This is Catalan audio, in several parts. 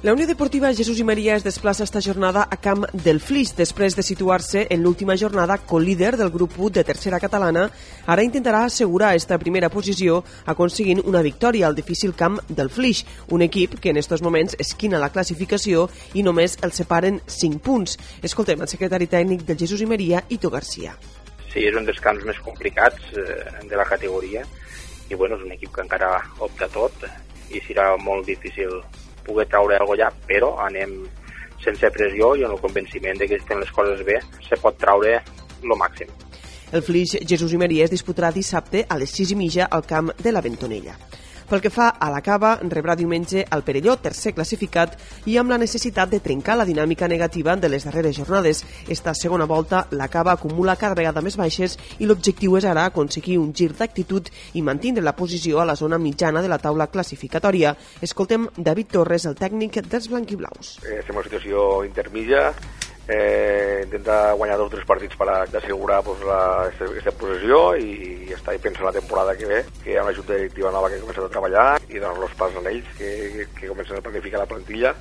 La Unió Deportiva Jesús i Maria es desplaça esta jornada a Camp del Flix després de situar-se en l'última jornada co-líder del grup 1 de tercera catalana. Ara intentarà assegurar esta primera posició aconseguint una victòria al difícil camp del Flix, un equip que en estos moments esquina la classificació i només el separen 5 punts. Escoltem el secretari tècnic del Jesús i Maria, Ito Garcia. Sí, és un dels camps més complicats eh, de la categoria i bueno, és un equip que encara opta tot i serà molt difícil poder traure alguna allà, però anem sense pressió i amb el convenciment de que estem les coses bé, se pot traure el màxim. El Flix Jesús i Maria es disputarà dissabte a les 6 i mitja al camp de la Ventonella. Pel que fa a la cava, rebrà diumenge el Perelló, tercer classificat, i amb la necessitat de trencar la dinàmica negativa de les darreres jornades. Esta segona volta, la cava acumula cada vegada més baixes i l'objectiu és ara aconseguir un gir d'actitud i mantindre la posició a la zona mitjana de la taula classificatòria. Escoltem David Torres, el tècnic dels blanquiblaus. Eh, estem en una situació intermitja, eh, intenta guanyar dos o tres partits per assegurar pues, la, aquesta posició i estar i pensar la temporada que ve, que hi ha una junta directiva nova que ha començat a treballar i donar los pas a ells, que, que, comencen a planificar la plantilla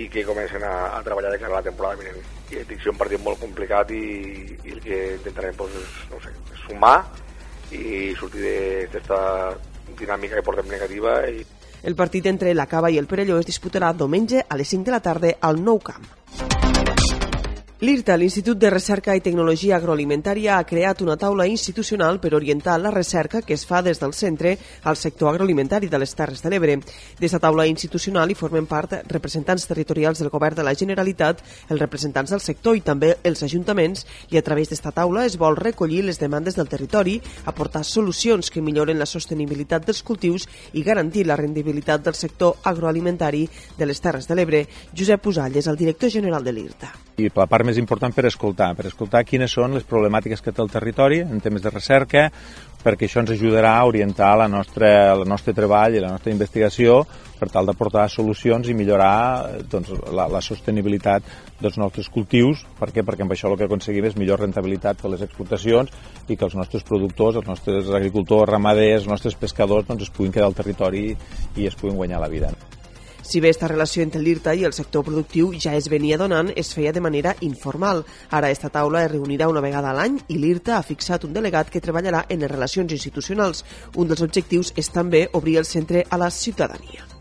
i que comencen a, a treballar de cara a la temporada vinent. I dic, un partit molt complicat i, i el que intentarem pues, és, no sé, sumar i sortir d'aquesta dinàmica que portem negativa i el partit entre la Cava i el Perelló es disputarà diumenge a les 5 de la tarda al Nou Camp. L'IRTA, l'Institut de Recerca i Tecnologia Agroalimentària, ha creat una taula institucional per orientar la recerca que es fa des del centre al sector agroalimentari de les Terres de l'Ebre. D'esta taula institucional hi formen part representants territorials del Govern de la Generalitat, els representants del sector i també els ajuntaments, i a través d'esta taula es vol recollir les demandes del territori, aportar solucions que milloren la sostenibilitat dels cultius i garantir la rendibilitat del sector agroalimentari de les Terres de l'Ebre. Josep Pusall és el director general de l'IRTA i la part més important per escoltar, per escoltar quines són les problemàtiques que té el territori en temes de recerca, perquè això ens ajudarà a orientar la nostra, el nostre treball i la nostra investigació per tal d'aportar solucions i millorar doncs, la, la sostenibilitat dels nostres cultius. Per què? Perquè amb això el que aconseguim és millor rentabilitat per les exportacions i que els nostres productors, els nostres agricultors, ramaders, els nostres pescadors doncs, es puguin quedar al territori i es puguin guanyar la vida. Si bé esta relació entre l'IRTA i el sector productiu ja es venia donant, es feia de manera informal. Ara esta taula es reunirà una vegada a l'any i l'IRTA ha fixat un delegat que treballarà en les relacions institucionals. Un dels objectius és també obrir el centre a la ciutadania.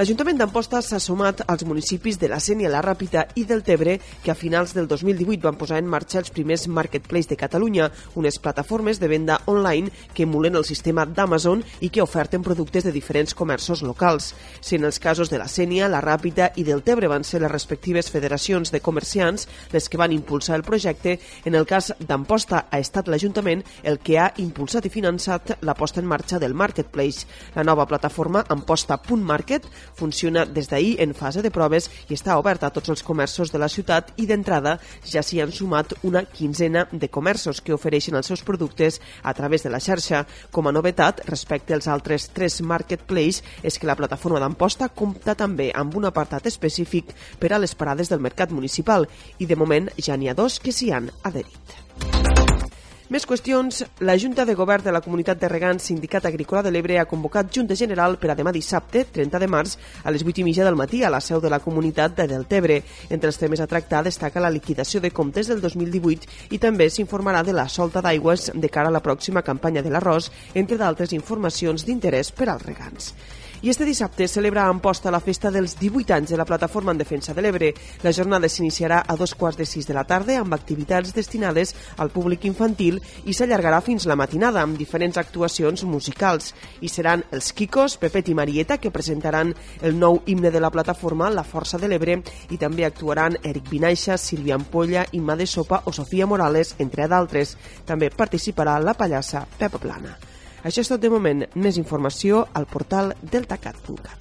L'Ajuntament d'Amposta s'ha sumat als municipis de la Sènia, la Ràpita i del Tebre que a finals del 2018 van posar en marxa els primers marketplace de Catalunya, unes plataformes de venda online que emulen el sistema d'Amazon i que oferten productes de diferents comerços locals. Si en els casos de la Sènia, la Ràpita i del Tebre van ser les respectives federacions de comerciants les que van impulsar el projecte, en el cas d'Amposta ha estat l'Ajuntament el que ha impulsat i finançat la posta en marxa del marketplace. La nova plataforma Amposta.market funciona des d'ahir en fase de proves i està oberta a tots els comerços de la ciutat i d'entrada ja s'hi han sumat una quinzena de comerços que ofereixen els seus productes a través de la xarxa. Com a novetat, respecte als altres tres marketplace, és que la plataforma d'Amposta compta també amb un apartat específic per a les parades del mercat municipal i de moment ja n'hi ha dos que s'hi han adherit. Més qüestions. La Junta de Govern de la Comunitat de Regants Sindicat Agrícola de l'Ebre ha convocat Junta General per a demà dissabte, 30 de març, a les 8 i mitja del matí a la seu de la comunitat de Deltebre. Entre els temes a tractar destaca la liquidació de comptes del 2018 i també s'informarà de la solta d'aigües de cara a la pròxima campanya de l'arròs, entre d'altres informacions d'interès per als regants. I este dissabte celebra a Amposta la festa dels 18 anys de la Plataforma en Defensa de l'Ebre. La jornada s'iniciarà a dos quarts de sis de la tarda amb activitats destinades al públic infantil i s'allargarà fins la matinada amb diferents actuacions musicals. I seran els Kikos, Pepet i Marieta que presentaran el nou himne de la plataforma La Força de l'Ebre i també actuaran Eric Vinaixa, Sílvia Ampolla, Imma de Sopa o Sofia Morales, entre d'altres. També participarà la pallassa Pepa Plana. Això és tot de moment. Més informació al portal deltacat.cat.